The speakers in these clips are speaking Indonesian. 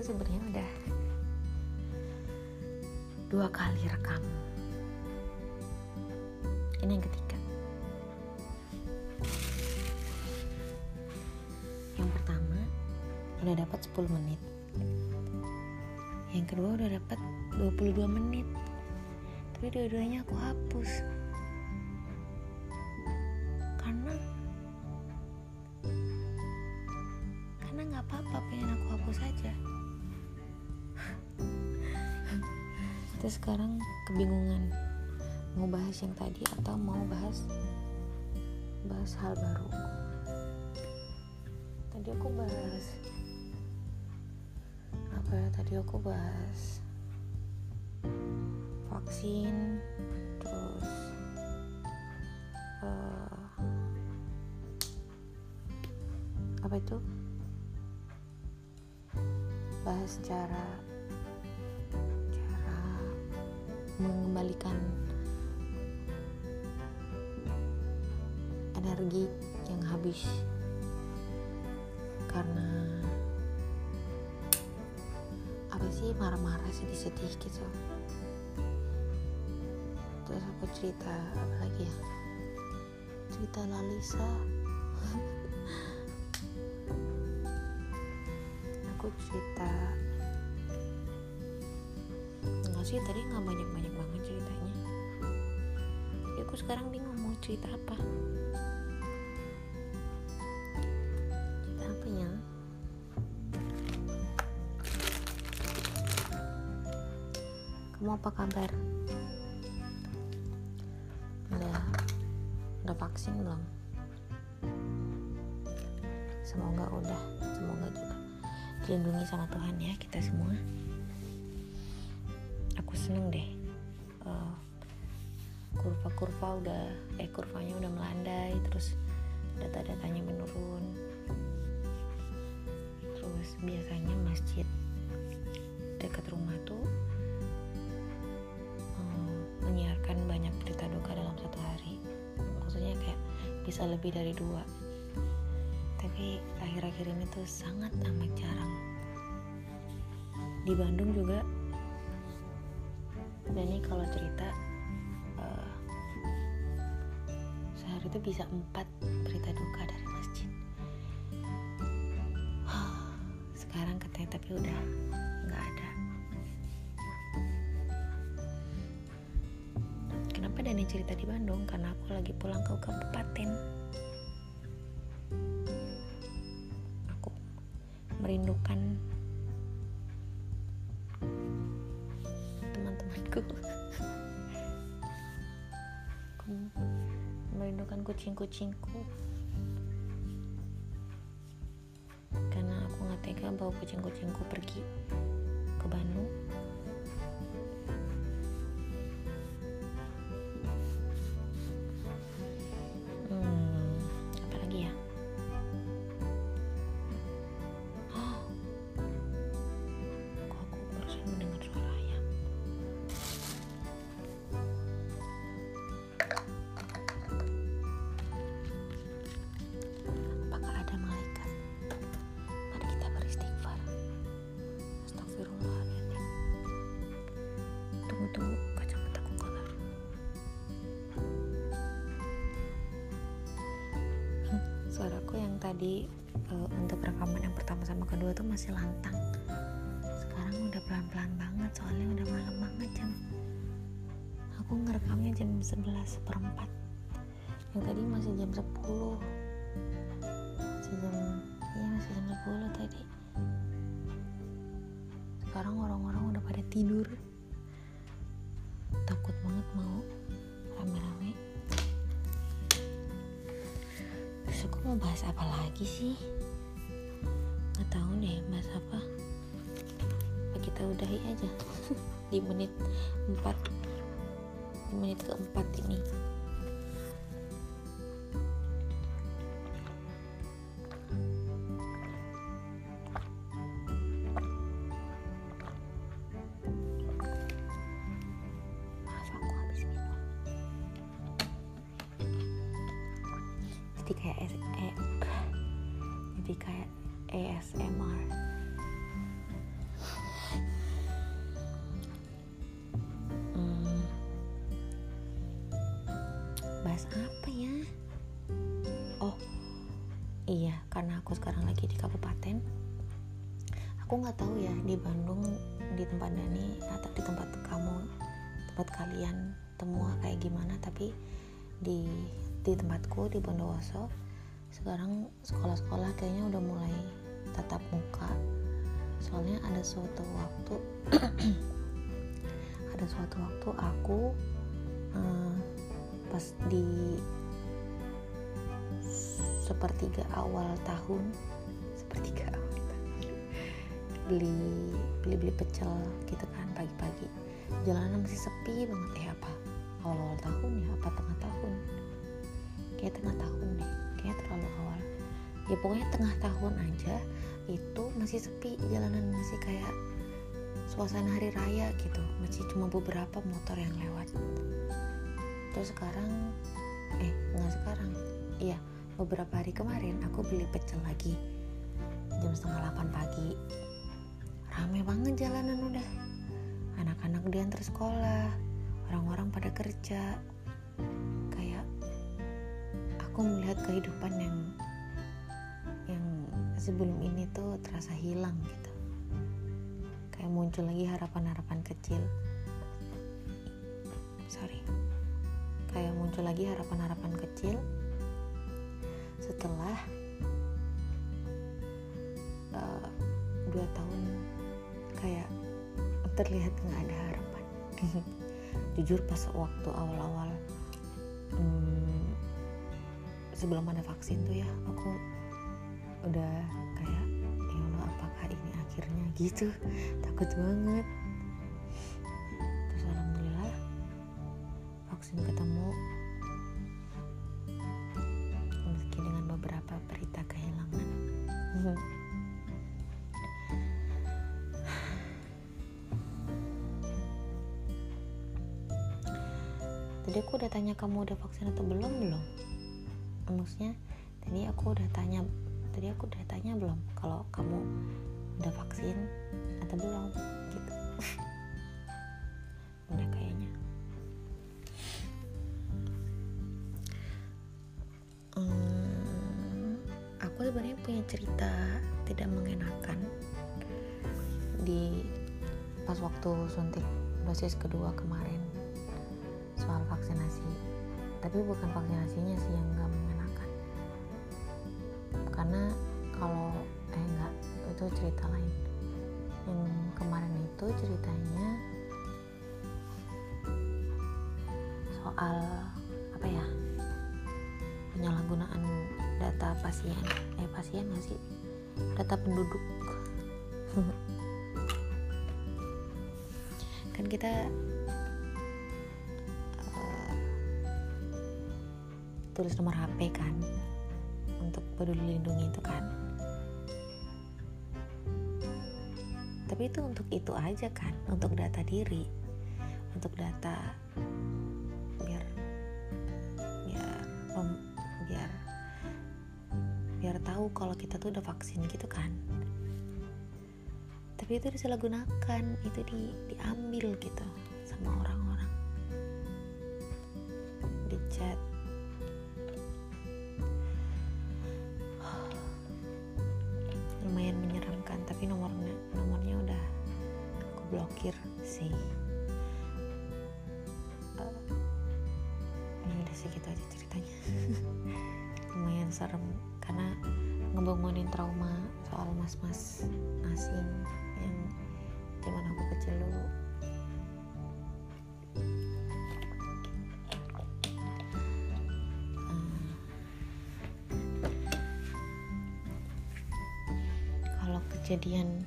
tuh sebenarnya udah dua kali rekam. Ini yang ketiga. Yang pertama udah dapat 10 menit. Yang kedua udah dapat 22 menit. Tapi dua-duanya aku hapus yang tadi atau mau bahas bahas hal baru. Tadi aku bahas apa ya tadi aku bahas vaksin terus uh, apa itu? Bahas cara cara mengembalikan energi yang habis. Karena apa sih marah-marah sedih-sedih gitu. Terus aku cerita apa lagi ya? Cerita Lalisa. Aku cerita. Enggak sih tadi nggak banyak-banyak banget ceritanya. Ya aku sekarang bingung mau cerita apa kamu apa kabar? Udah udah vaksin belum? Semoga udah semoga juga. Dilindungi sama Tuhan ya kita semua. Aku seneng deh uh, kurva-kurva udah eh kurvanya udah melandai terus data-datanya menurun. Terus biasanya masjid dekat rumah tuh bisa lebih dari dua. Tapi akhir-akhir ini tuh sangat amat jarang. Di Bandung juga dan ini kalau cerita uh, sehari itu bisa empat berita duka dari masjid. Sekarang katanya tapi udah cerita di Bandung karena aku lagi pulang ke kabupaten. Aku merindukan teman-temanku. Aku merindukan kucing-kucingku. Karena aku nggak tega bawa kucing-kucingku pergi jam 11 seperempat. Yang tadi masih jam 10 masih jam iya masih jam 10 tadi. Sekarang orang-orang udah pada tidur. Takut banget mau rame-rame. Terus aku mau bahas apa lagi sih? Nggak tahu deh bahas apa? Kita udahi aja? Di menit 4 di menit keempat ini suatu waktu ada suatu waktu aku uh, pas di sepertiga awal tahun sepertiga awal tahun beli beli beli pecel gitu kan pagi-pagi. Jalanan masih sepi banget eh apa awal-awal tahun ya apa tengah tahun. Kayak tengah tahun deh kayak terlalu awal ya pokoknya tengah tahun aja itu masih sepi jalanan masih kayak suasana hari raya gitu. Masih cuma beberapa motor yang lewat. Terus sekarang eh nggak sekarang. Iya beberapa hari kemarin aku beli pecel lagi. Jam setengah 8 pagi. Rame banget jalanan udah. Anak-anak diantar sekolah orang-orang pada kerja. Kayak aku melihat kehidupan yang yang sebelum ini tuh terasa hilang gitu. Kayak muncul lagi harapan-harapan kecil. Sorry. Kayak muncul lagi harapan-harapan kecil. Setelah uh, dua tahun kayak terlihat nggak ada harapan. Jujur pas waktu awal-awal hmm, sebelum ada vaksin tuh ya aku udah kayak ya Allah apakah ini akhirnya? Gitu. Takut banget. Terus alhamdulillah vaksin ketemu. Meski dengan beberapa berita kehilangan. Tadi aku udah tanya kamu udah vaksin atau belum belum? Maksudnya tadi aku udah tanya tadi aku udah tanya belum kalau kamu udah vaksin atau belum? Gitu. Udah kayaknya. Hmm, aku sebenarnya punya cerita tidak mengenakan di pas waktu suntik dosis kedua kemarin soal vaksinasi. Tapi bukan vaksinasinya sih yang mengenakan karena kalau eh enggak itu cerita lain. Yang kemarin itu ceritanya soal apa ya penyalahgunaan data pasien. Eh pasien nggak sih? Data penduduk. Kan kita uh, tulis nomor HP kan peduli lindungi itu kan. Tapi itu untuk itu aja kan untuk data diri untuk data biar biar pem- biar biar tahu kalau kita tuh udah vaksin gitu kan. Tapi itu disalahgunakan itu di diambil gitu sama orang-orang mas-mas asing yang zaman aku kecil dulu. Kalau kejadian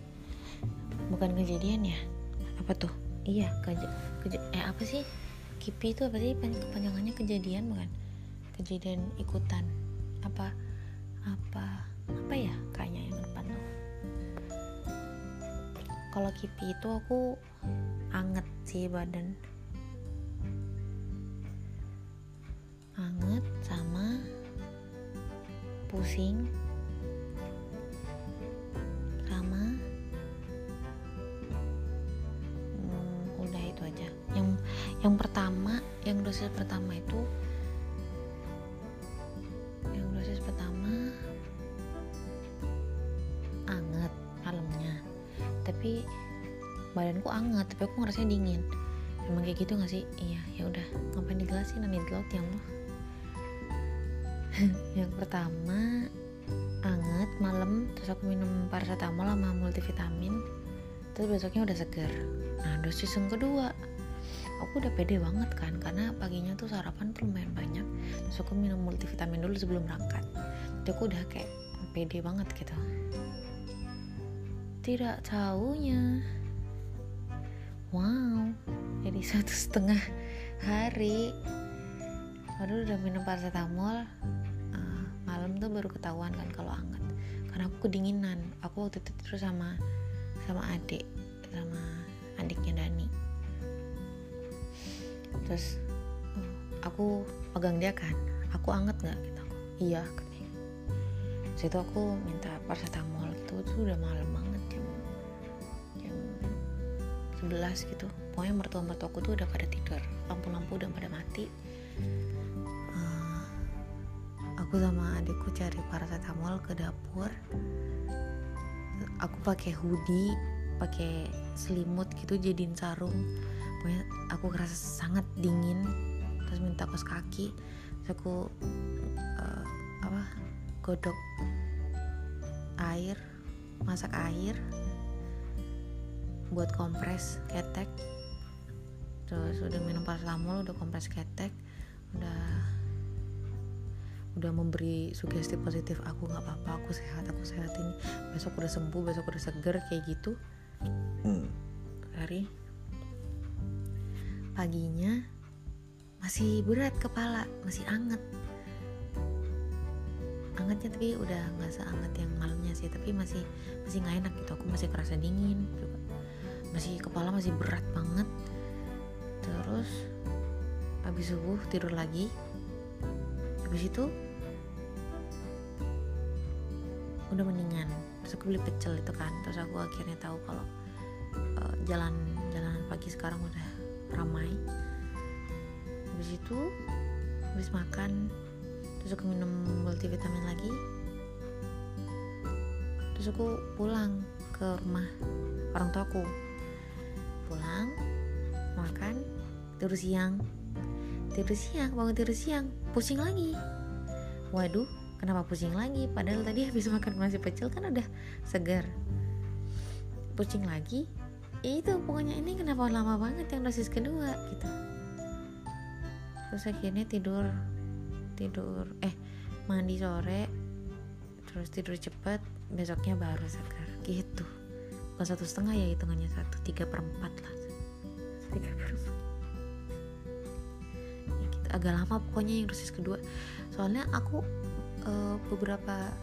bukan kejadian ya? Apa tuh? Iya keja, keja eh apa sih? Kipi itu apa sih? Kepanjangannya kejadian bukan? Kejadian ikutan. Apa apa apa ya kalau kipi itu aku anget sih badan. Anget sama pusing tapi aku ngerasanya dingin. Emang kayak gitu gak sih? Iya ya udah. Ngapain dijelasin? Nanti laut yang lo yang pertama anget malam terus aku minum paracetamol sama multivitamin. Terus besoknya udah seger. Nah dosis yang kedua. Aku udah pede banget kan karena paginya tuh sarapan tuh lumayan banyak. Terus aku minum multivitamin dulu sebelum berangkat. Jadi aku udah kayak pede banget gitu. Tidak taunya. wow satu setengah hari. Baru udah minum paracetamol. Uh, malam tuh baru ketahuan kan kalau hangat. Karena aku kedinginan. Aku waktu itu terus sama sama adik sama adiknya Dani. Terus uh, aku pegang dia kan. Aku anget nggak gitu? Aku iya katanya. Situ aku minta paracetamol. Gitu itu udah malam banget jam jam 11 gitu pokoknya mertua-mertuaku tuh udah pada tidur. Lampu-lampu udah pada mati. Uh, aku sama adikku cari paracetamol ke dapur. Aku pakai hoodie pakai selimut gitu jadiin sarung. Pokoknya aku ngerasa sangat dingin. Terus minta kos kaki. Terus aku uh, apa godok air masak air buat kompres ketek terus udah minum paracetamol udah kompres ketek udah udah memberi sugesti positif aku nggak apa-apa aku sehat aku sehat ini besok udah sembuh besok udah seger kayak gitu. Hmm. hari paginya masih berat kepala masih anget. Angetnya tapi udah nggak seanget yang malamnya sih tapi masih masih nggak enak gitu. Aku masih kerasa dingin juga. Masih kepala masih berat banget terus habis subuh tidur lagi. Habis itu udah mendingan. Terus aku beli pecel itu kan. Terus aku akhirnya tahu kalau uh, jalan jalan pagi sekarang udah ramai. Habis itu habis makan terus aku minum multivitamin lagi. Terus aku pulang ke rumah orang tuaku pulang makan tidur siang. Tidur siang bangun tidur siang. Pusing lagi. Waduh kenapa pusing lagi? Padahal tadi habis makan nasi pecel kan udah segar. Pusing lagi? Itu pokoknya ini kenapa lama banget yang dosis kedua gitu. Terus akhirnya tidur. Tidur eh mandi sore. Terus tidur cepet. Besoknya baru segar gitu. Bukan satu setengah ya hitungannya satu tiga perempat lah agak lama pokoknya yang dosis kedua. Soalnya aku uh, beberapa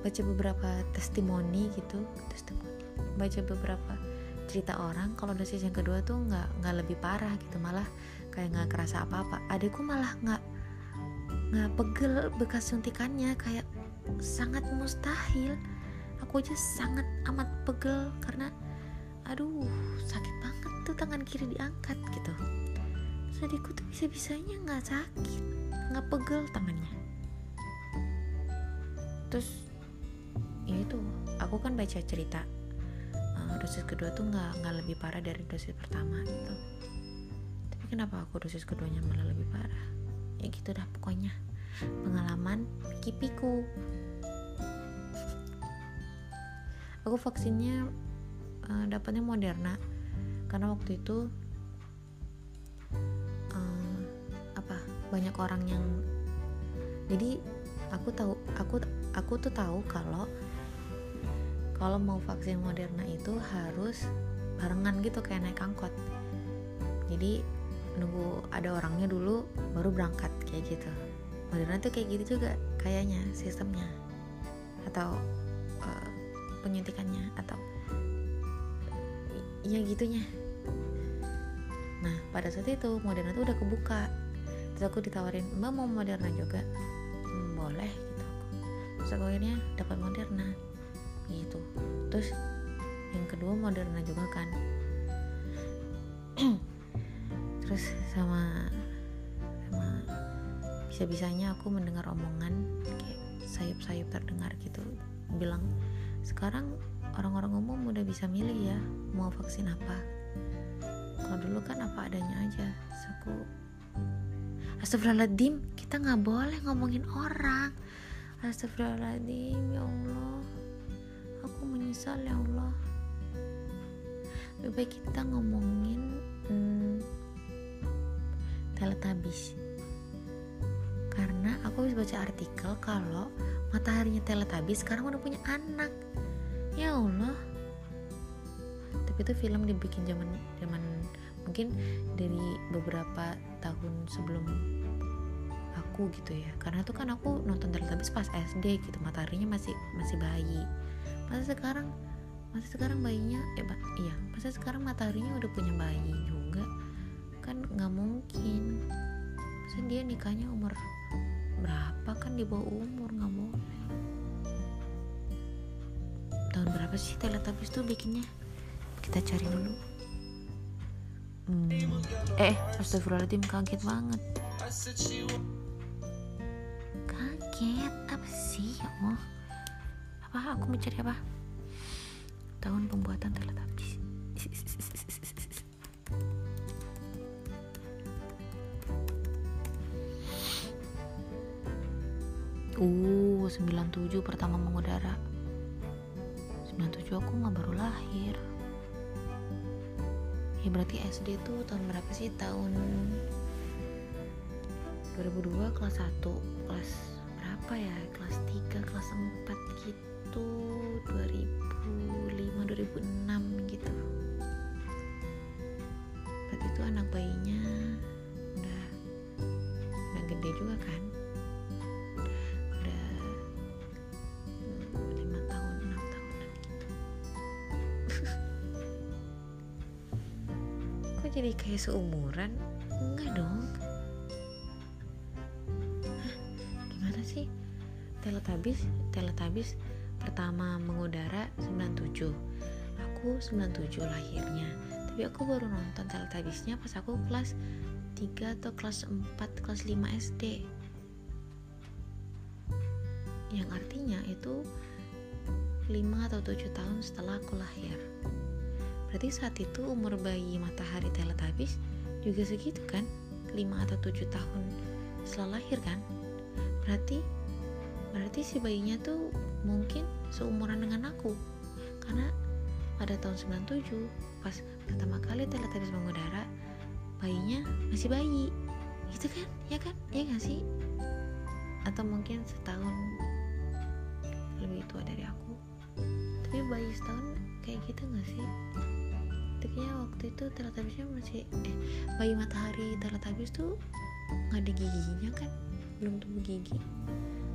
baca beberapa testimoni gitu testimoni baca beberapa cerita orang kalau dosis yang kedua tuh nggak nggak lebih parah gitu malah kayak nggak kerasa apa apa adikku malah nggak nggak pegel bekas suntikannya kayak sangat mustahil. Aku aja sangat amat pegel karena aduh sakit banget tuh tangan kiri diangkat gitu adikku tuh bisa bisanya nggak sakit nggak pegel tangannya. Terus ya itu aku kan baca cerita uh, dosis kedua tuh nggak nggak lebih parah dari dosis pertama gitu. Tapi kenapa aku dosis keduanya malah lebih parah? Ya gitu dah pokoknya. Pengalaman kipiku. Aku vaksinnya uh, dapatnya Moderna. Karena waktu itu banyak orang yang jadi aku tahu aku aku tuh tahu kalau kalau mau vaksin Moderna itu harus barengan gitu kayak naik angkot. Jadi nunggu ada orangnya dulu baru berangkat kayak gitu. Moderna tuh kayak gitu juga kayaknya sistemnya atau uh, penyuntikannya atau ya gitunya. Nah pada saat itu Moderna tuh udah kebuka terus aku ditawarin mbak mau Moderna juga? Hmm, boleh gitu. Terus aku akhirnya dapat Moderna gitu. Terus yang kedua Moderna juga kan. Terus sama sama bisa-bisanya aku mendengar omongan kayak sayup-sayup terdengar gitu. Bilang sekarang orang-orang umum udah bisa milih ya mau vaksin apa. Kalau dulu kan apa adanya aja. Terus aku Astagfirullahaladzim kita nggak boleh ngomongin orang. Astagfirullahaladzim ya Allah. Aku menyesal ya Allah. Lebih baik kita ngomongin hmm, teletabis karena aku bisa baca artikel kalau mataharinya teletabis sekarang udah punya anak. Ya Allah. Tapi itu film dibikin zaman zaman mungkin dari beberapa tahun sebelum aku gitu ya. Karena tuh kan aku nonton Teletubbies pas SD gitu mataharinya masih masih bayi. Masa sekarang masa sekarang bayinya eh ba iya masa sekarang mataharinya udah punya bayi juga? Kan nggak mungkin. Masa dia nikahnya umur berapa kan di bawah umur nggak boleh tahun berapa sih Teletubbies tuh bikinnya? Kita cari dulu eh astagfirullahaladzim kaget banget. Kaget? Apa sih? Ya Allah. Apa? Aku mencari apa? Tahun pembuatan Teletubbies Uh, 97 pertama mengudara berarti SD tuh tahun berapa sih? Tahun 2002 kelas 1 kelas berapa ya? Kelas 3 kelas 4 gitu 2005 2006 jadi kayak seumuran? Enggak dong. Hah, gimana sih? Teletubbies Teletubbies pertama mengudara 97 aku 97 lahirnya. Tapi aku baru nonton Teletubbiesnya pas aku kelas 3 atau kelas 4 kelas 5 SD yang artinya itu 5 atau 7 tahun setelah aku lahir berarti saat itu umur bayi matahari Teletubbies juga segitu kan? 5 atau 7 tahun setelah lahir kan? Berarti berarti si bayinya tuh mungkin seumuran dengan aku. Karena pada tahun 97 pas pertama kali Teletubbies mengudara bayinya masih bayi. Gitu kan? Ya kan? Ya gak sih? Atau mungkin setahun lebih tua dari aku. Tapi bayi setahun kayak gitu gak sih kayaknya waktu itu Teletubbiesnya masih eh bayi matahari Teletubbies tuh nggak ada giginya kan? Belum tumbuh gigi.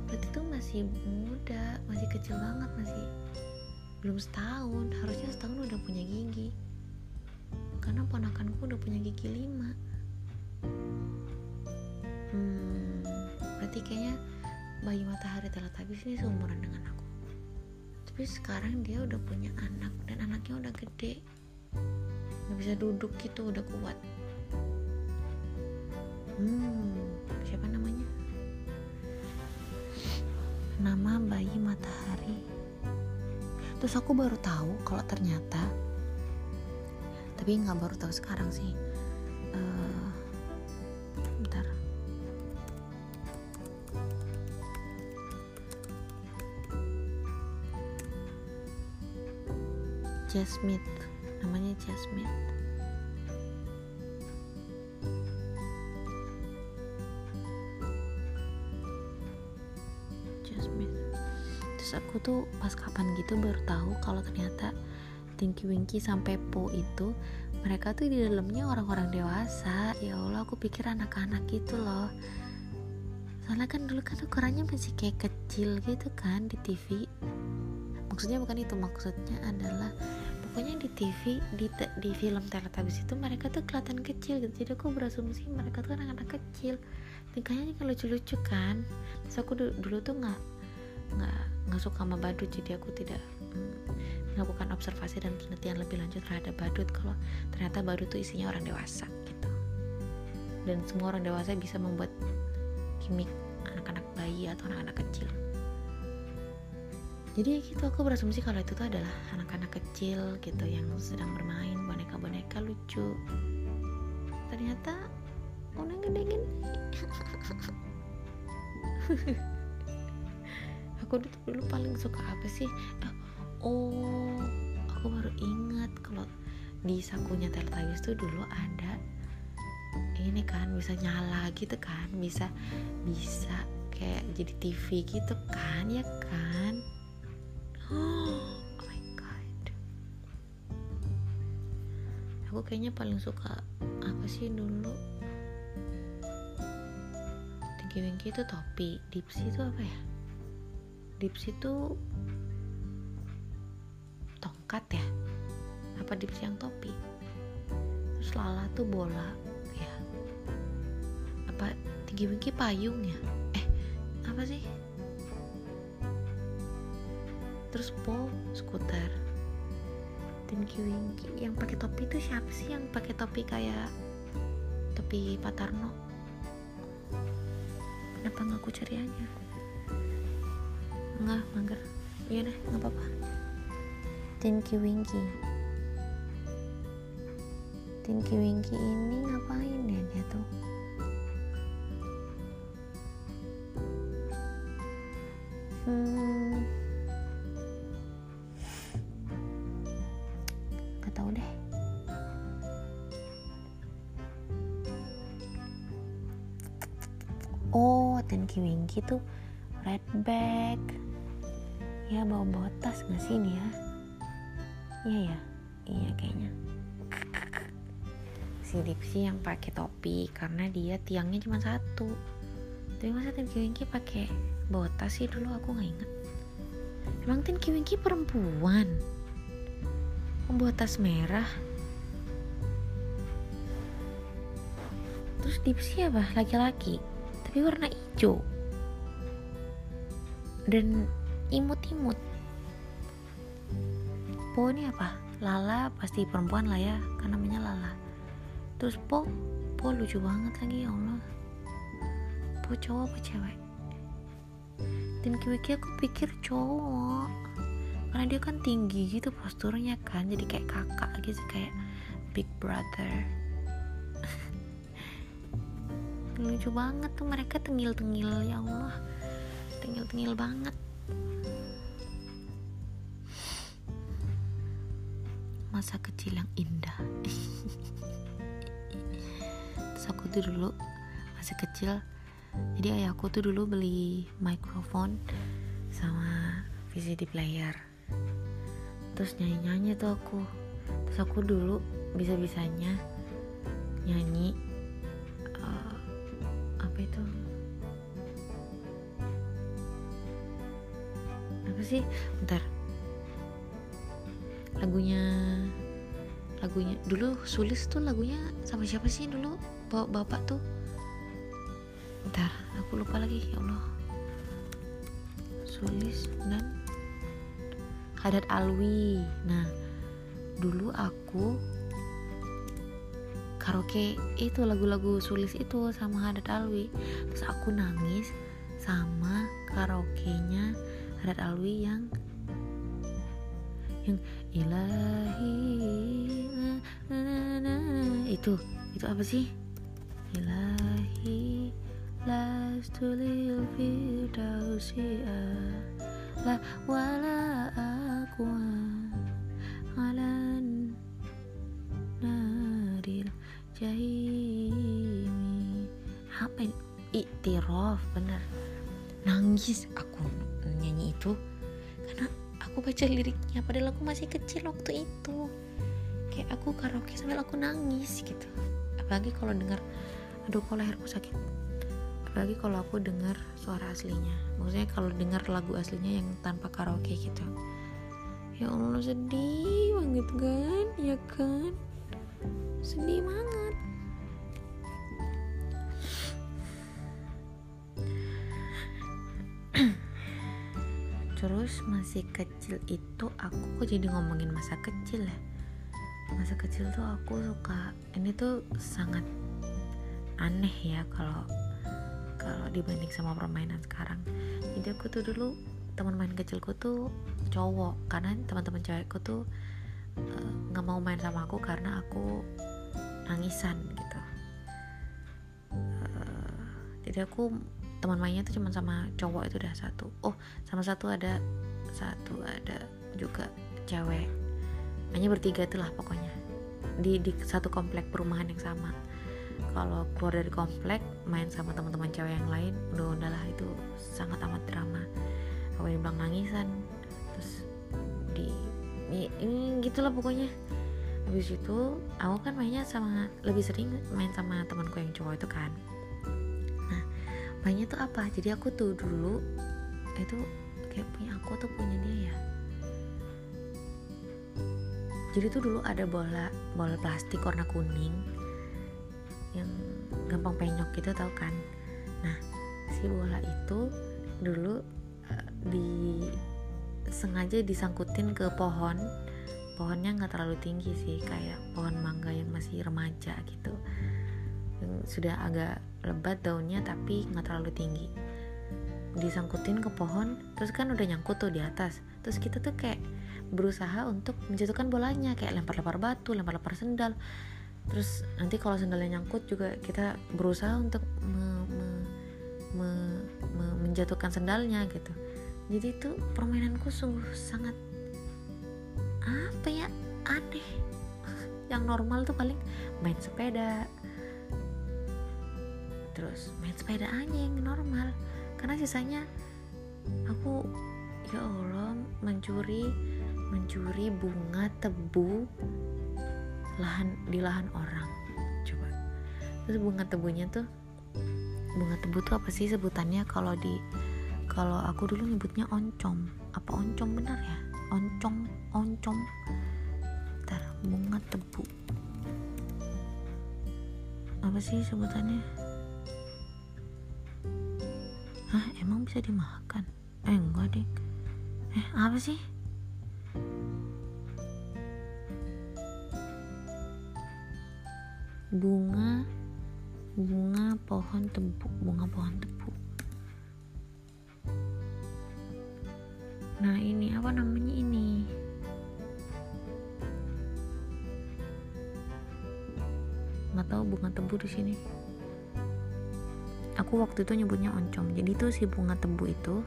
Berarti tuh masih muda masih kecil banget masih belum setahun. Harusnya setahun udah punya gigi. Karena ponakanku udah punya gigi lima. Hmm, berarti kayaknya bayi matahari Teletubbies ini seumuran dengan aku. Tapi sekarang dia udah punya anak dan anaknya udah gede nggak bisa duduk gitu udah kuat. Hmm siapa namanya? Nama bayi matahari. Terus aku baru tahu kalau ternyata tapi nggak baru tahu sekarang sih. Eh, Jasmine Jasmine Jasmine terus aku tuh pas kapan gitu baru tahu kalau ternyata Tinky Winky sampai Po itu mereka tuh di dalamnya orang-orang dewasa. Ya Allah aku pikir anak-anak gitu loh. Soalnya kan dulu kan ukurannya masih kayak kecil gitu kan di TV maksudnya bukan itu maksudnya adalah pokoknya di TV di te- di film Teletubbies itu mereka tuh kelihatan kecil gitu. Jadi aku berasumsi mereka tuh anak-anak kecil. Tingkahnya kan lucu-lucu kan terus aku du- dulu tuh nggak nggak nggak suka sama badut jadi aku tidak melakukan observasi dan penelitian lebih lanjut terhadap badut kalau ternyata badut tuh isinya orang dewasa gitu. Dan semua orang dewasa bisa membuat gimmick anak-anak bayi atau anak-anak kecil jadi gitu aku berasumsi kalau itu tuh adalah anak-anak kecil gitu yang sedang bermain boneka-boneka lucu. Ternyata udah gede-gede aku dulu, dulu paling suka apa sih? Oh aku baru ingat kalau di sakunya Teletubbies tuh dulu ada ini kan bisa nyala gitu kan bisa bisa kayak jadi TV gitu kan ya kan oh my god. Aku kayaknya paling suka apa sih dulu? Tinky Winky itu topi Dipsy itu apa ya? Dipsy itu tongkat ya? Apa Dipsy yang topi? Terus Lala tuh bola ya. Apa Tinky Winky payung ya? Eh apa sih terus Po skuter. Tinky Winky yang pakai topi itu siapa sih? Yang pakai topi kayak topi Patarno kenapa nggak aku cari aja? Nggak mager. Iya deh nggak apa-apa. Tinky Winky Tinky Winky ini ngapain ya dia tuh? Hmm Winky tuh red bag. Ya bawa-bawa tas gak sih ini ya? Iya ya? Iya kayaknya. Si Dipsy yang pakai topi karena dia tiangnya cuma satu. Tapi masa Tinky Winky pakai bawa tas sih dulu? Aku nggak inget emang Tinky Winky perempuan? Membawa tas merah? Terus Dipsy apa? Laki-laki tapi warna hijau. Dan imut-imut. Po ini apa? Lala pasti perempuan lah ya kan namanya Lala. Terus Po Po lucu banget lagi ya Allah. Po cowok apa cewek? Dan Kiwiki aku pikir cowok. Karena dia kan tinggi gitu posturnya kan jadi kayak kakak gitu kayak big brother lucu banget tuh mereka tengil-tengil ya Allah. Tengil-tengil banget. Masa kecil yang indah. Terus aku tuh dulu masih kecil jadi ayahku tuh dulu beli mikrofon sama VCD player. Terus nyanyi-nyanyi tuh aku. Terus aku dulu bisa-bisanya nyanyi apa itu? Apa sih? Bentar. Lagunya lagunya dulu sulis tuh lagunya sama siapa sih dulu? Bapak, bapak tuh? Bentar aku lupa lagi ya Allah. Sulis dan Hadat Alwi. Nah dulu aku karaoke itu lagu-lagu sulis itu sama Hadat Alwi. Terus aku nangis sama karaoke-nya Hadat Alwi yang yang ilahi itu itu apa sih? Ilahi lastu lil firdausia la wala aqwa iktiraf bener. Nangis aku nyanyi itu karena aku baca liriknya padahal aku masih kecil waktu itu. Kayak aku karaoke sambil aku nangis gitu. Apalagi kalau dengar aduh kok leherku sakit. Apalagi kalau aku dengar suara aslinya. Maksudnya kalau dengar lagu aslinya yang tanpa karaoke gitu. Ya Allah sedih banget kan? Ya kan? Sedih banget terus masih kecil itu aku kok jadi ngomongin masa kecil ya? Masa kecil tuh aku suka ini tuh sangat aneh ya kalau kalau dibanding sama permainan sekarang. Jadi aku tuh dulu teman main kecilku tuh cowok karena teman-teman cewekku tuh eh, nggak uh, mau main sama aku karena aku nangisan gitu. Uh, jadi aku teman mainnya tuh cuma sama cowok itu udah satu. Oh sama satu ada satu ada juga cewek. Hanya bertiga itulah pokoknya. Di di satu komplek perumahan yang sama. Kalau keluar dari komplek main sama teman-teman cewek yang lain udah udahlah itu sangat amat drama. Aku dibilang nangisan terus di ini gitulah pokoknya. Habis itu aku kan mainnya sama lebih sering main sama temanku yang cowok itu kan mainnya tuh apa? Jadi aku tuh dulu itu kayak punya aku tuh punya dia ya. Jadi tuh dulu ada bola bola plastik warna kuning yang gampang penyok gitu tau kan? Nah si bola itu dulu di sengaja disangkutin ke pohon. Pohonnya nggak terlalu tinggi sih kayak pohon mangga yang masih remaja gitu sudah agak lebat daunnya tapi nggak terlalu tinggi. Disangkutin ke pohon terus kan udah nyangkut tuh di atas. Terus kita tuh kayak berusaha untuk menjatuhkan bolanya kayak lempar-lempar batu lempar-lempar sendal. Terus nanti kalau sendalnya nyangkut juga kita berusaha untuk me, me, me, me, menjatuhkan sendalnya gitu. Jadi itu permainanku sungguh sangat apa ya aneh. Yang normal tuh paling main sepeda terus main sepeda aja yang normal. Karena sisanya aku ya Allah mencuri mencuri bunga tebu lahan di lahan orang. Coba. Terus bunga tebunya tuh bunga tebu tuh apa sih sebutannya? Kalau di kalau aku dulu nyebutnya oncom. Apa oncom benar ya? Oncom oncom. Ntar bunga tebu. Apa sih sebutannya Hah emang bisa dimakan? Eh enggak deh eh apa sih? Bunga bunga pohon tebu bunga pohon tebu. Nah ini apa namanya ini? Nggak tahu bunga tebu di sini aku waktu itu nyebutnya oncom. Jadi tuh si bunga tebu itu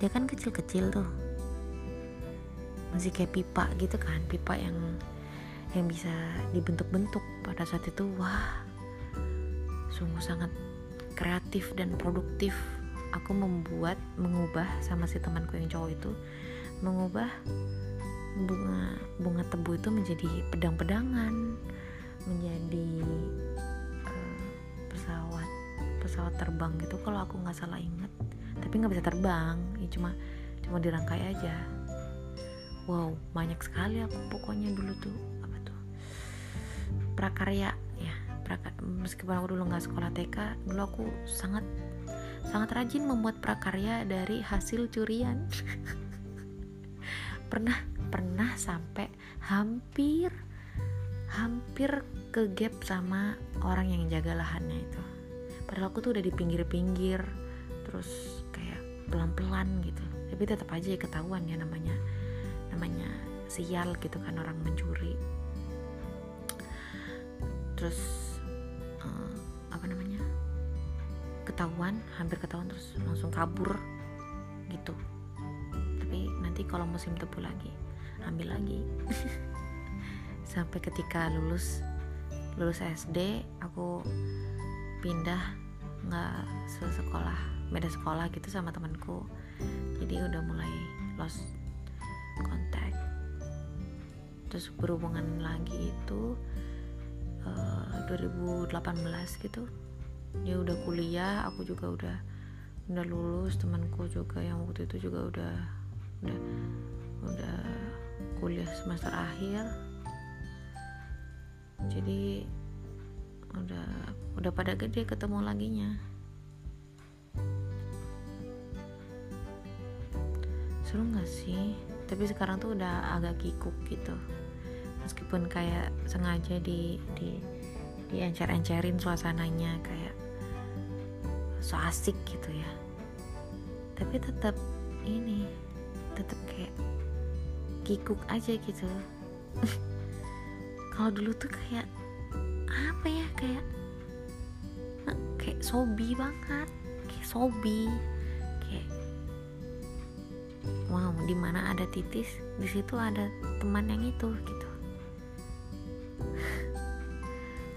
dia kan kecil-kecil tuh. Masih kayak pipa gitu kan pipa yang yang bisa dibentuk-bentuk. Pada saat itu wah sungguh sangat kreatif dan produktif. Aku membuat mengubah sama si temanku yang cowok itu mengubah bunga bunga tebu itu menjadi pedang-pedangan menjadi pesawat terbang gitu kalau aku nggak salah inget tapi nggak bisa terbang ya cuma cuma dirangkai aja. Wow banyak sekali aku pokoknya dulu tuh apa tuh prakarya ya prakar, meskipun aku dulu nggak sekolah TK dulu aku sangat sangat rajin membuat prakarya dari hasil curian. Pernah pernah sampai hampir hampir ke gap sama orang yang jaga lahannya itu padahal aku tuh udah di pinggir-pinggir terus kayak pelan-pelan gitu. Tapi tetap aja ya ketahuan ya namanya namanya sial gitu kan orang mencuri. Terus uh, apa namanya ketahuan hampir ketahuan terus langsung kabur gitu. Tapi nanti kalau musim tebu lagi ambil lagi. Sampai ketika lulus lulus SD aku pindah nggak sekolah beda sekolah gitu sama temanku. Jadi udah mulai lost kontak terus berhubungan lagi itu uh, eh, 2018 gitu. Dia udah kuliah aku juga udah udah lulus temanku juga yang waktu itu juga udah udah udah kuliah semester akhir. Jadi udah udah pada gede ketemu lagi nya seru nggak sih? Tapi sekarang tuh udah agak kikuk gitu. Meskipun kayak sengaja di di diencer-encerin suasananya kayak so asik gitu ya. Tapi tetap ini tetap kayak kikuk aja gitu. Kalau dulu tuh kayak apa ya kayak kayak sobi banget kayak sobi kayak wow di mana ada titis di situ ada teman yang itu gitu.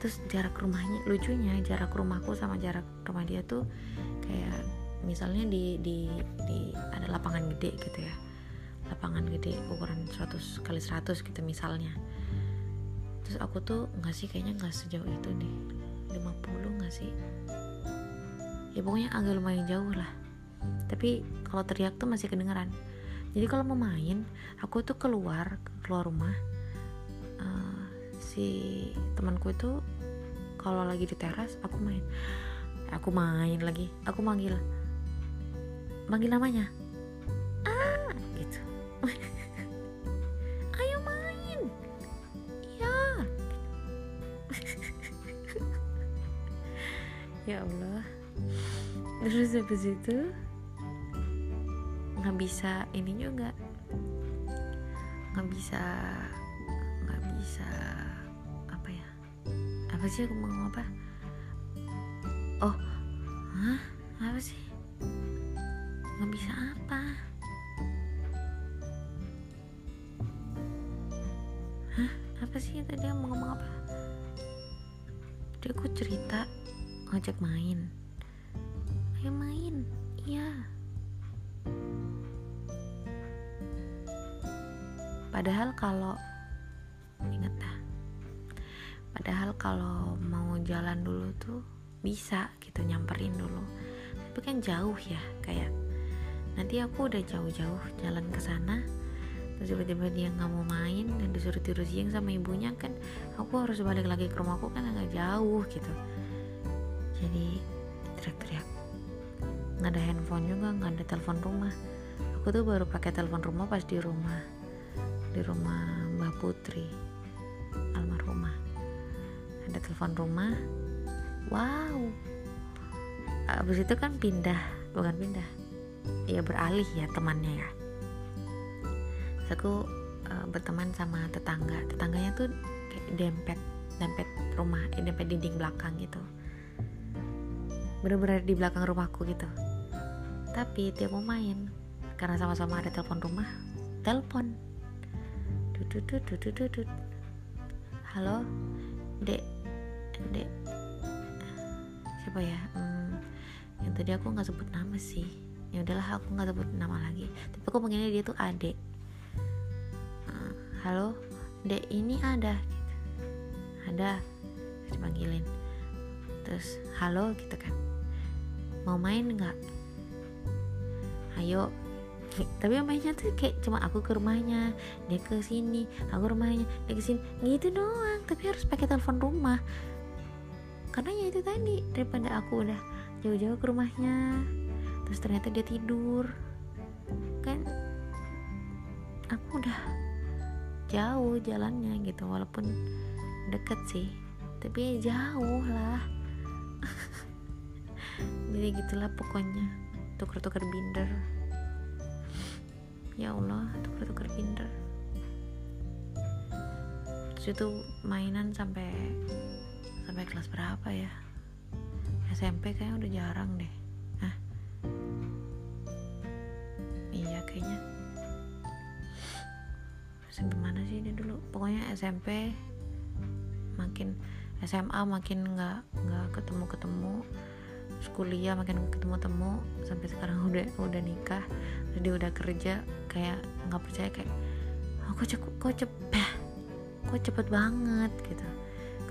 Terus jarak rumahnya lucunya jarak rumahku sama jarak rumah dia tuh kayak misalnya di di di ada lapangan gede gitu ya. Lapangan gede ukuran 100 kali 100 gitu misalnya terus aku tuh nggak sih kayaknya nggak sejauh itu deh. 50 nggak sih? Ya pokoknya agak lumayan jauh lah. Tapi kalau teriak tuh masih kedengeran. Jadi kalau mau main aku tuh keluar keluar rumah uh, si temanku itu kalau lagi di teras aku main. Aku main lagi. Aku manggil. Manggil namanya habis itu nggak bisa ini juga. Nggak bisa nggak bisa apa sih aku mau apa? Oh bisa gitu nyamperin dulu. Tapi kan jauh ya kayak nanti aku udah jauh-jauh jalan ke sana terus tiba-tiba dia nggak mau main dan disuruh tidur siang sama ibunya kan aku harus balik lagi ke rumahku kan agak jauh gitu. Jadi teriak-teriak. Nggak ada handphone juga nggak ada telepon rumah. Aku tuh baru pakai telepon rumah pas di rumah di rumah Mbak Putri almarhumah. Ada telepon rumah wow. Abis itu kan pindah bukan pindah. Ya beralih ya temannya ya. Terus aku uh, berteman sama tetangga. Tetangganya tuh kayak dempet dempet rumah eh, dempet dinding belakang gitu. Bener-bener di belakang rumahku gitu. Tapi dia mau main karena sama-sama ada telepon rumah telepon. Halo dek dek siapa ya hmm, yang tadi aku nggak sebut nama sih. Ya udahlah aku nggak sebut nama lagi. Tapi aku pengennya dia tuh adek uh, halo dek ini ada. Ada dipanggilin. Terus halo gitu kan. Mau main nggak? Ayo. Tapi mainnya tuh kayak cuma aku ke rumahnya dia ke sini aku rumahnya dia ke sini. Gitu doang tapi harus pakai telepon rumah karena ya itu tadi daripada aku udah jauh-jauh ke rumahnya terus ternyata dia tidur kan? Aku udah jauh jalannya gitu walaupun deket sih tapi ya jauh lah. Jadi gitulah pokoknya tuker-tuker binder. Ya Allah tuker-tuker binder. Terus itu mainan sampai sampai kelas berapa ya? SMP kayaknya udah jarang deh. Hah? iya kayaknya. SMP mana sih dia dulu? Pokoknya SMP makin SMA makin nggak nggak ketemu ketemu kuliah makin ketemu temu sampai sekarang udah udah nikah. Terus dia udah kerja kayak nggak percaya kayak oh, kok cepet kok cepet banget gitu.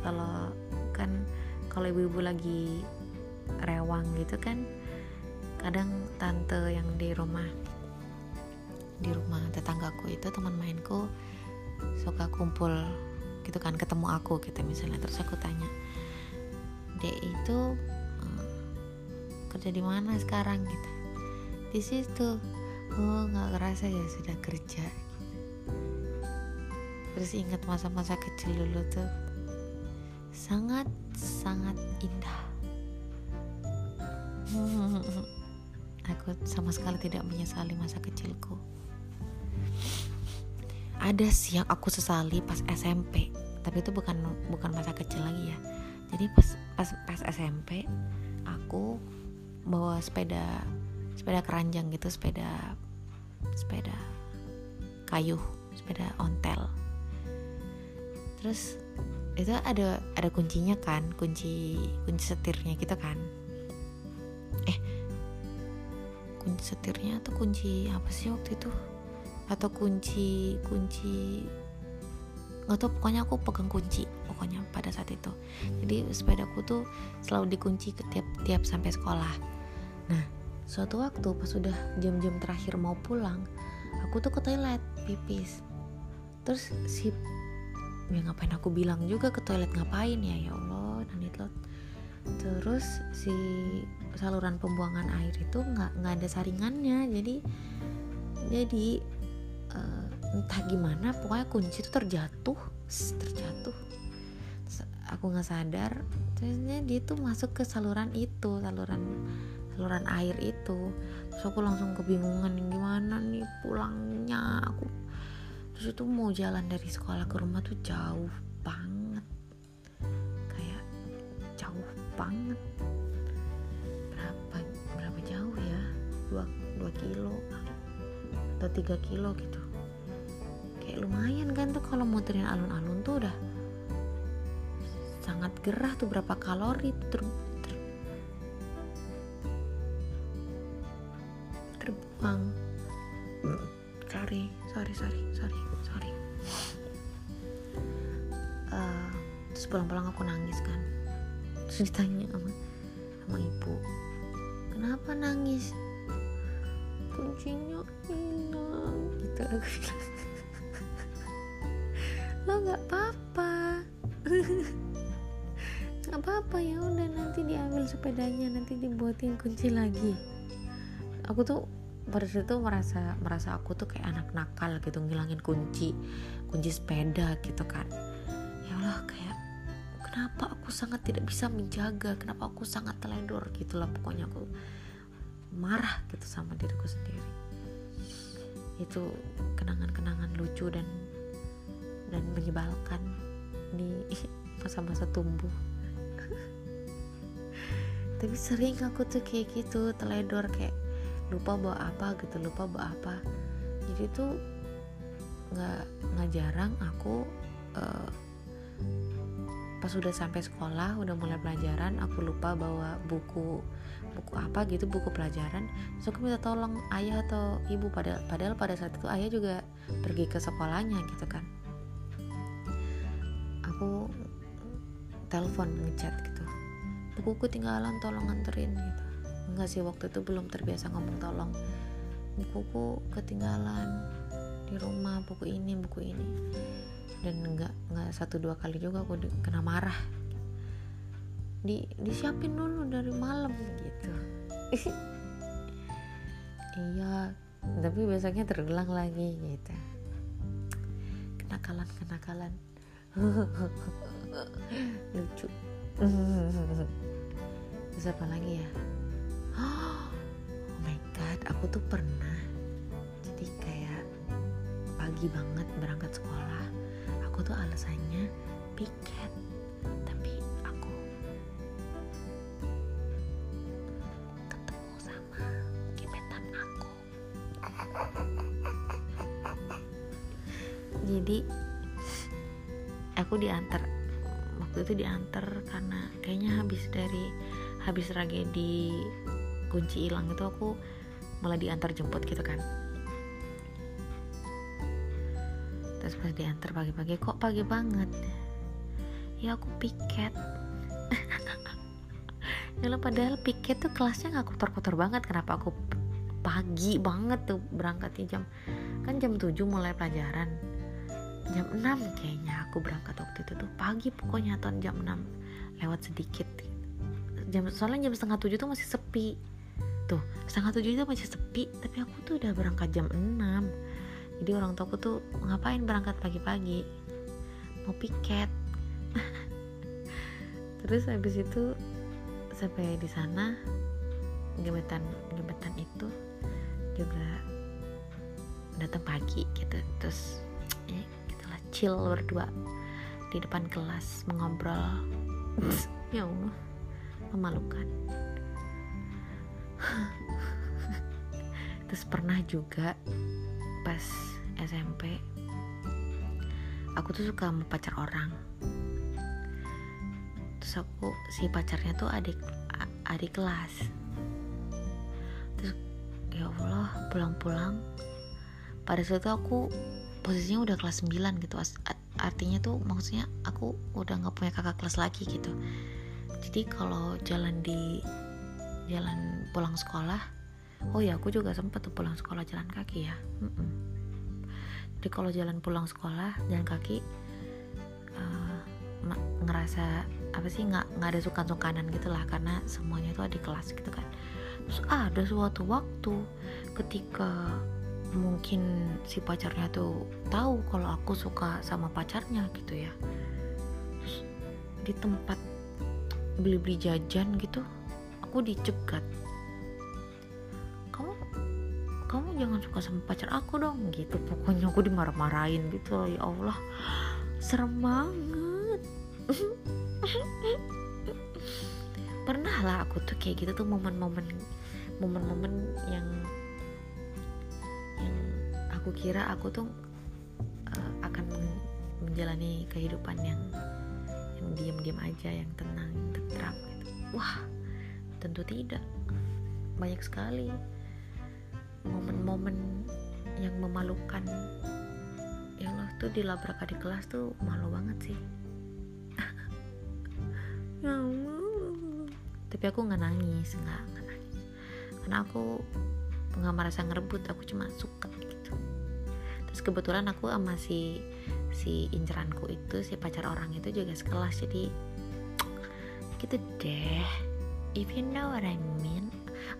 Kalau kan kalau ibu-ibu lagi rewang gitu kan kadang tante yang di rumah di rumah tetanggaku itu teman mainku suka kumpul gitu kan ketemu aku gitu misalnya. Terus aku tanya dek itu uh, kerja di mana sekarang? Gitu. Di situ. Oh nggak kerasa ya sudah kerja. Terus ingat masa-masa kecil dulu tuh sangat-sangat indah. Aku sama sekali tidak menyesali masa kecilku. Ada sih yang aku sesali pas SMP tapi itu bukan bukan masa kecil lagi ya. Jadi pas pas pas SMP aku bawa sepeda sepeda keranjang gitu sepeda sepeda kayu sepeda ontel. Terus itu ada ada kuncinya kan kunci kunci setirnya gitu kan. Eh kunci setirnya atau kunci apa sih waktu itu? Atau kunci kunci nggak tau pokoknya aku pegang kunci pokoknya pada saat itu. Jadi sepedaku tuh selalu dikunci tiap tiap sampai sekolah. Nah suatu waktu pas sudah jam-jam terakhir mau pulang aku tuh ke toilet pipis. Terus si ya ngapain aku bilang juga ke toilet ngapain ya? Ya Allah nanitlot terus si saluran pembuangan air itu nggak nggak ada saringannya. Jadi jadi uh, entah gimana pokoknya kunci itu terjatuh. Terjatuh. Aku nggak sadar. Terusnya dia tuh masuk ke saluran itu saluran saluran air itu. Terus aku langsung kebingungan gimana nih pulangnya? Aku terus itu mau jalan dari sekolah ke rumah tuh jauh banget. Kayak jauh banget. Berapa berapa jauh ya? Dua dua kilo atau tiga kilo gitu. Kayak lumayan kan tuh kalau muterin alun-alun tuh udah sangat gerah tuh berapa kalori ter, ter, terbuang. Sorry sorry sorry sorry sorry. Uh, terus pulang-pulang aku nangis kan. Terus ditanya sama sama ibu kenapa nangis? Kuncinya hilang gitu aku bilang. Lo nggak apa-apa. Nggak apa-apa ya udah nanti diambil sepedanya nanti dibuatin kunci lagi. Aku tuh pada saat itu merasa merasa aku tuh kayak anak nakal gitu ngilangin kunci kunci sepeda gitu kan. Ya Allah kayak kenapa aku sangat tidak bisa menjaga kenapa aku sangat teledor gitulah pokoknya aku marah gitu sama diriku sendiri. Itu kenangan-kenangan lucu dan dan menyebalkan di masa-masa tumbuh. Tapi sering aku tuh kayak gitu teledor kayak lupa bawa apa gitu lupa bawa apa. Jadi tuh nggak nggak jarang aku uh, pas sudah sampai sekolah udah mulai pelajaran aku lupa bawa buku buku apa gitu buku pelajaran. Terus aku minta tolong ayah atau ibu padahal padahal pada saat itu ayah juga pergi ke sekolahnya gitu kan. Aku telepon ngechat gitu. Bukuku tinggalan tolong nganterin gitu enggak sih waktu itu belum terbiasa ngomong tolong. Bukuku ketinggalan di rumah buku ini buku ini. Dan enggak enggak satu dua kali juga aku kena marah. Di disiapin dulu dari malam gitu. Iya tapi biasanya terulang lagi gitu. Kenakalan kenakalan. Lucu. Terus apa lagi ya oh my god aku tuh pernah jadi kayak pagi banget berangkat sekolah. Aku tuh alasannya piket tapi aku ketemu sama gebetan aku. Jadi aku diantar waktu itu diantar karena kayaknya habis dari habis tragedi kunci hilang itu aku malah diantar jemput gitu kan. Terus pas diantar pagi-pagi kok pagi banget? Ya aku piket. Ya lo padahal piket tuh kelasnya nggak kotor-kotor banget. Kenapa aku pagi banget tuh berangkatnya jam kan jam 7 mulai pelajaran. Jam 6 kayaknya aku berangkat waktu itu tuh. Pagi pokoknya tahun jam 6 lewat sedikit. Jam soalnya jam setengah tujuh tuh masih sepi tuh setengah tujuh itu masih sepi tapi aku tuh udah berangkat jam 6 jadi orang tuaku tuh ngapain berangkat pagi-pagi? Mau piket. Terus habis itu sampai di sana gebetan gebetan itu juga datang pagi gitu. Terus ya gitulah chill berdua di depan kelas mengobrol. Ya Allah memalukan terus pernah juga pas SMP aku tuh suka sama pacar orang. Terus aku si pacarnya tuh adik adik kelas. Terus ya Allah pulang-pulang. Pada saat itu aku posisinya udah kelas 9 gitu artinya tuh maksudnya aku udah nggak punya kakak kelas lagi gitu. Jadi kalau jalan di jalan pulang sekolah. Oh ya aku juga sempat tuh pulang sekolah jalan kaki ya. Mm -mm. jadi kalau jalan pulang sekolah jalan kaki uh, ngerasa apa sih nggak nggak ada sukan-sukanan gitu lah karena semuanya itu ada di kelas gitu kan. Terus ada suatu waktu ketika mungkin si pacarnya tuh tahu kalau aku suka sama pacarnya gitu ya. Terus di tempat beli-beli jajan gitu aku dicegat. Kamu jangan suka sama pacar aku dong gitu. Pokoknya aku dimarah-marahin gitu ya Allah. Serem banget. Pernah lah aku tuh kayak gitu tuh momen-momen momen-momen yang yang aku kira aku tuh uh, akan menjalani kehidupan yang yang diam-diam aja yang tenang yang tentram gitu. wah tentu tidak. Banyak sekali momen-momen yang memalukan. Ya Allah tuh dilabrak adik kelas tuh malu banget sih. Ya tapi aku nggak nangis nggak nangis. Karena aku nggak merasa ngerebut aku cuma suka gitu. Terus kebetulan aku sama si si inceranku itu si pacar orang itu juga sekelas jadi gitu deh if you know what I mean.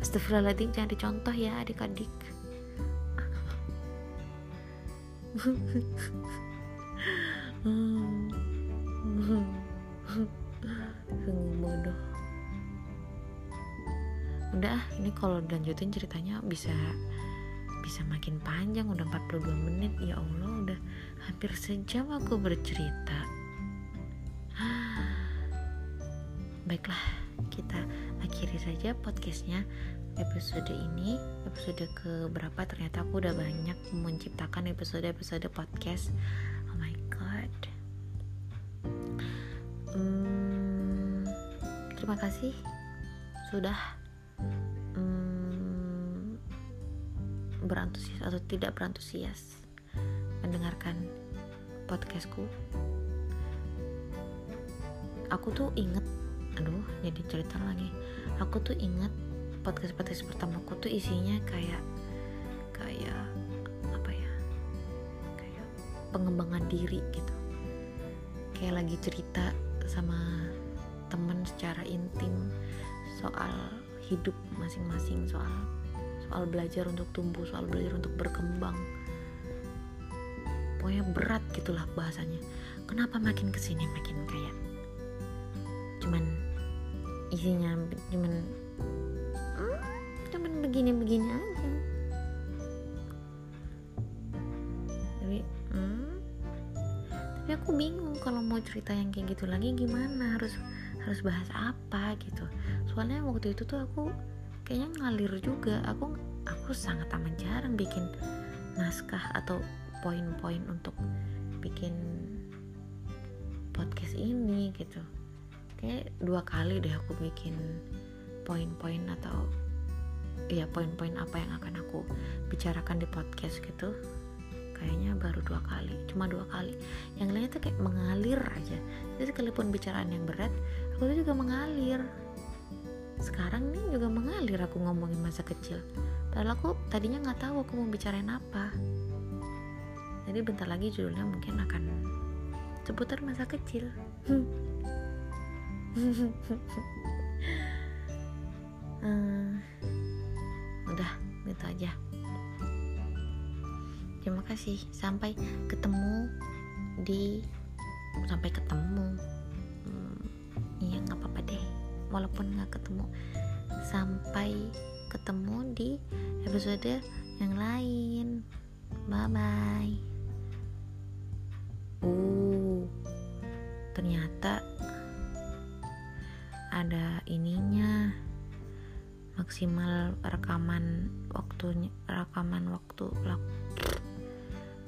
Astagfirullahaladzim jangan dicontoh ya adik-adik. Sungguh bodoh udah ini kalau lanjutin ceritanya bisa bisa makin panjang udah 42 menit. Ya Allah udah hampir sejam aku bercerita. Baiklah kita akhiri saja podcastnya episode ini. Episode ke berapa ternyata aku udah banyak menciptakan episode-episode podcast. Oh my god. Hmm, terima kasih sudah hmm, berantusias atau tidak berantusias mendengarkan podcastku. Aku tuh inget aduh jadi cerita lagi. Aku tuh inget podcast podcast pertamaku tuh isinya kayak kayak apa ya? Kayak pengembangan diri gitu. Kayak lagi cerita sama temen secara intim soal hidup masing-masing soal soal belajar untuk tumbuh soal belajar untuk berkembang. Pokoknya berat gitulah bahasanya. Kenapa makin ke sini makin kayak isinya cuman hmm, cuman begini-begini aja. Tapi hmm, tapi aku bingung kalau mau cerita yang kayak gitu lagi gimana harus harus bahas apa gitu. Soalnya waktu itu tuh aku kayaknya ngalir juga. Aku aku sangat amat jarang bikin naskah atau poin-poin untuk bikin podcast ini gitu kayak dua kali deh aku bikin poin-poin atau ya poin-poin apa yang akan aku bicarakan di podcast gitu. Kayaknya baru dua kali cuma dua kali. Yang lainnya tuh kayak mengalir aja. Jadi sekalipun bicaraan yang berat aku tuh juga mengalir. Sekarang nih juga mengalir aku ngomongin masa kecil. Padahal aku tadinya nggak tahu aku mau bicarain apa. Jadi bentar lagi judulnya mungkin akan seputar masa kecil. Hmm, udah gitu aja. Terima kasih. Sampai ketemu di sampai ketemu. Hmm, iya nggak apa-apa deh. Walaupun nggak ketemu sampai ketemu di episode yang lain. Bye bye uh ternyata ada ininya maksimal rekaman waktunya rekaman waktu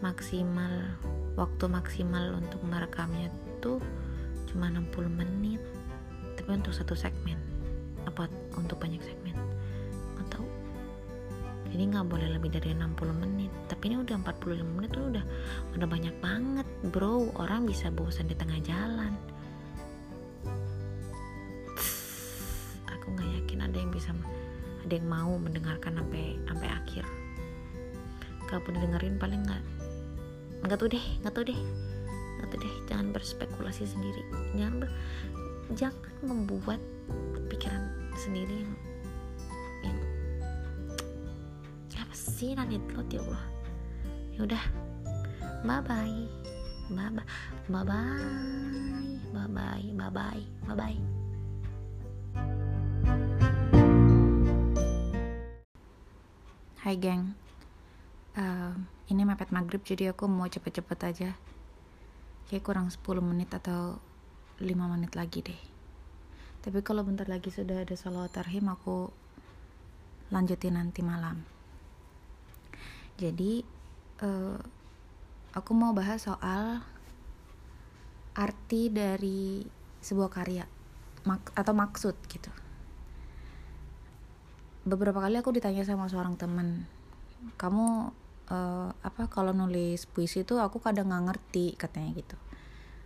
maksimal waktu maksimal untuk merekamnya tuh cuma 60 menit. Tapi untuk satu segmen apa untuk banyak segmen? Nggak tahu. Jadi nggak boleh lebih dari 60 menit. Tapi ini udah 45 menit tuh udah udah banyak banget bro. Orang bisa bosan di tengah jalan ada yang mau mendengarkan sampai sampai akhir. Kalaupun dengerin paling nggak nggak tuh deh nggak tuh deh nggak tuh deh jangan berspekulasi sendiri. Jangan ber, jangan membuat pikiran sendiri yang yang apa sih nanti lo ya Allah. Ya udah bye bye bye bye bye bye bye bye bye bye bye Hai geng. Uh, Ini mepet maghrib jadi aku mau cepet-cepet aja. Kayak kurang 10 menit atau 5 menit lagi deh. Tapi kalau bentar lagi sudah ada salawat tarhim aku lanjutin nanti malam. Jadi uh, aku mau bahas soal arti dari sebuah karya. Mak atau maksud gitu beberapa kali aku ditanya sama seorang temen kamu uh, apa kalau nulis puisi itu aku kadang nggak ngerti katanya gitu.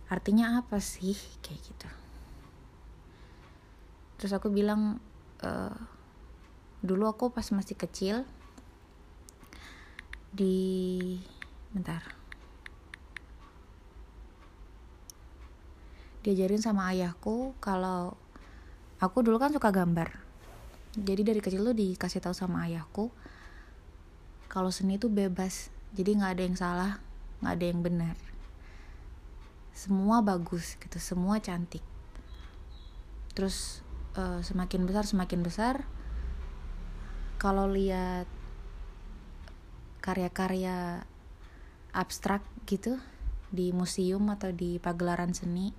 Artinya apa sih? Kayak gitu. Terus aku bilang uh, dulu aku pas masih kecil di bentar diajarin sama ayahku kalau aku dulu kan suka gambar jadi dari kecil tuh dikasih tahu sama ayahku kalau seni itu bebas. Jadi nggak ada yang salah nggak ada yang benar. Semua bagus gitu semua cantik. Terus uh, semakin besar semakin besar. Kalau lihat karya-karya abstrak gitu di museum atau di pagelaran seni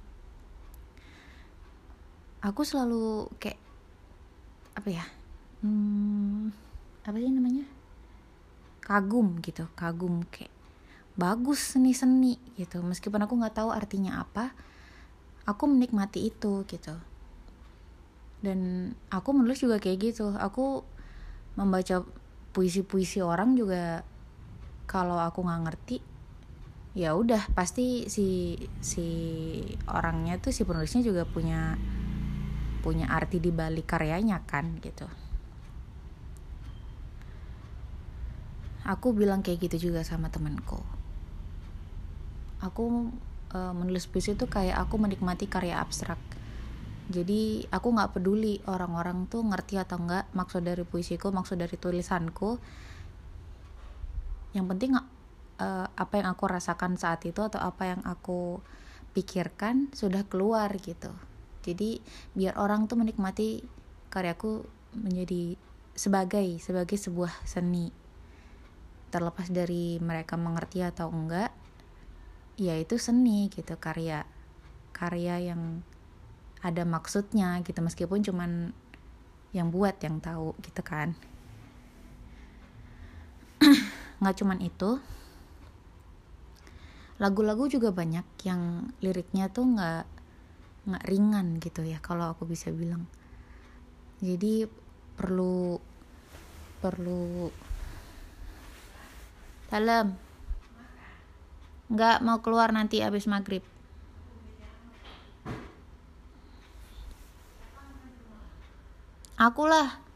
aku selalu kayak apa ya? Hmm, apa sih namanya? Kagum gitu kagum kayak bagus seni-seni gitu. Meskipun aku nggak tahu artinya apa aku menikmati itu gitu. Dan aku menulis juga kayak gitu. Aku membaca puisi-puisi orang juga kalau aku nggak ngerti ya udah pasti si si orangnya tuh si penulisnya juga punya punya arti di balik karyanya kan gitu. Aku bilang kayak gitu juga sama temenku aku e, menulis puisi itu kayak aku menikmati karya abstrak. Jadi aku nggak peduli orang-orang tuh ngerti atau enggak maksud dari puisiku maksud dari tulisanku. Yang penting e, apa yang aku rasakan saat itu atau apa yang aku pikirkan sudah keluar gitu jadi biar orang tuh menikmati karyaku menjadi sebagai sebagai sebuah seni. Terlepas dari mereka mengerti atau enggak ya itu seni gitu karya karya yang ada maksudnya gitu. Meskipun cuman yang buat yang tahu gitu kan. Nggak cuman itu lagu-lagu juga banyak yang liriknya tuh nggak nggak ringan gitu ya kalau aku bisa bilang. Jadi perlu perlu dalam. Nggak mau keluar nanti abis maghrib. Akulah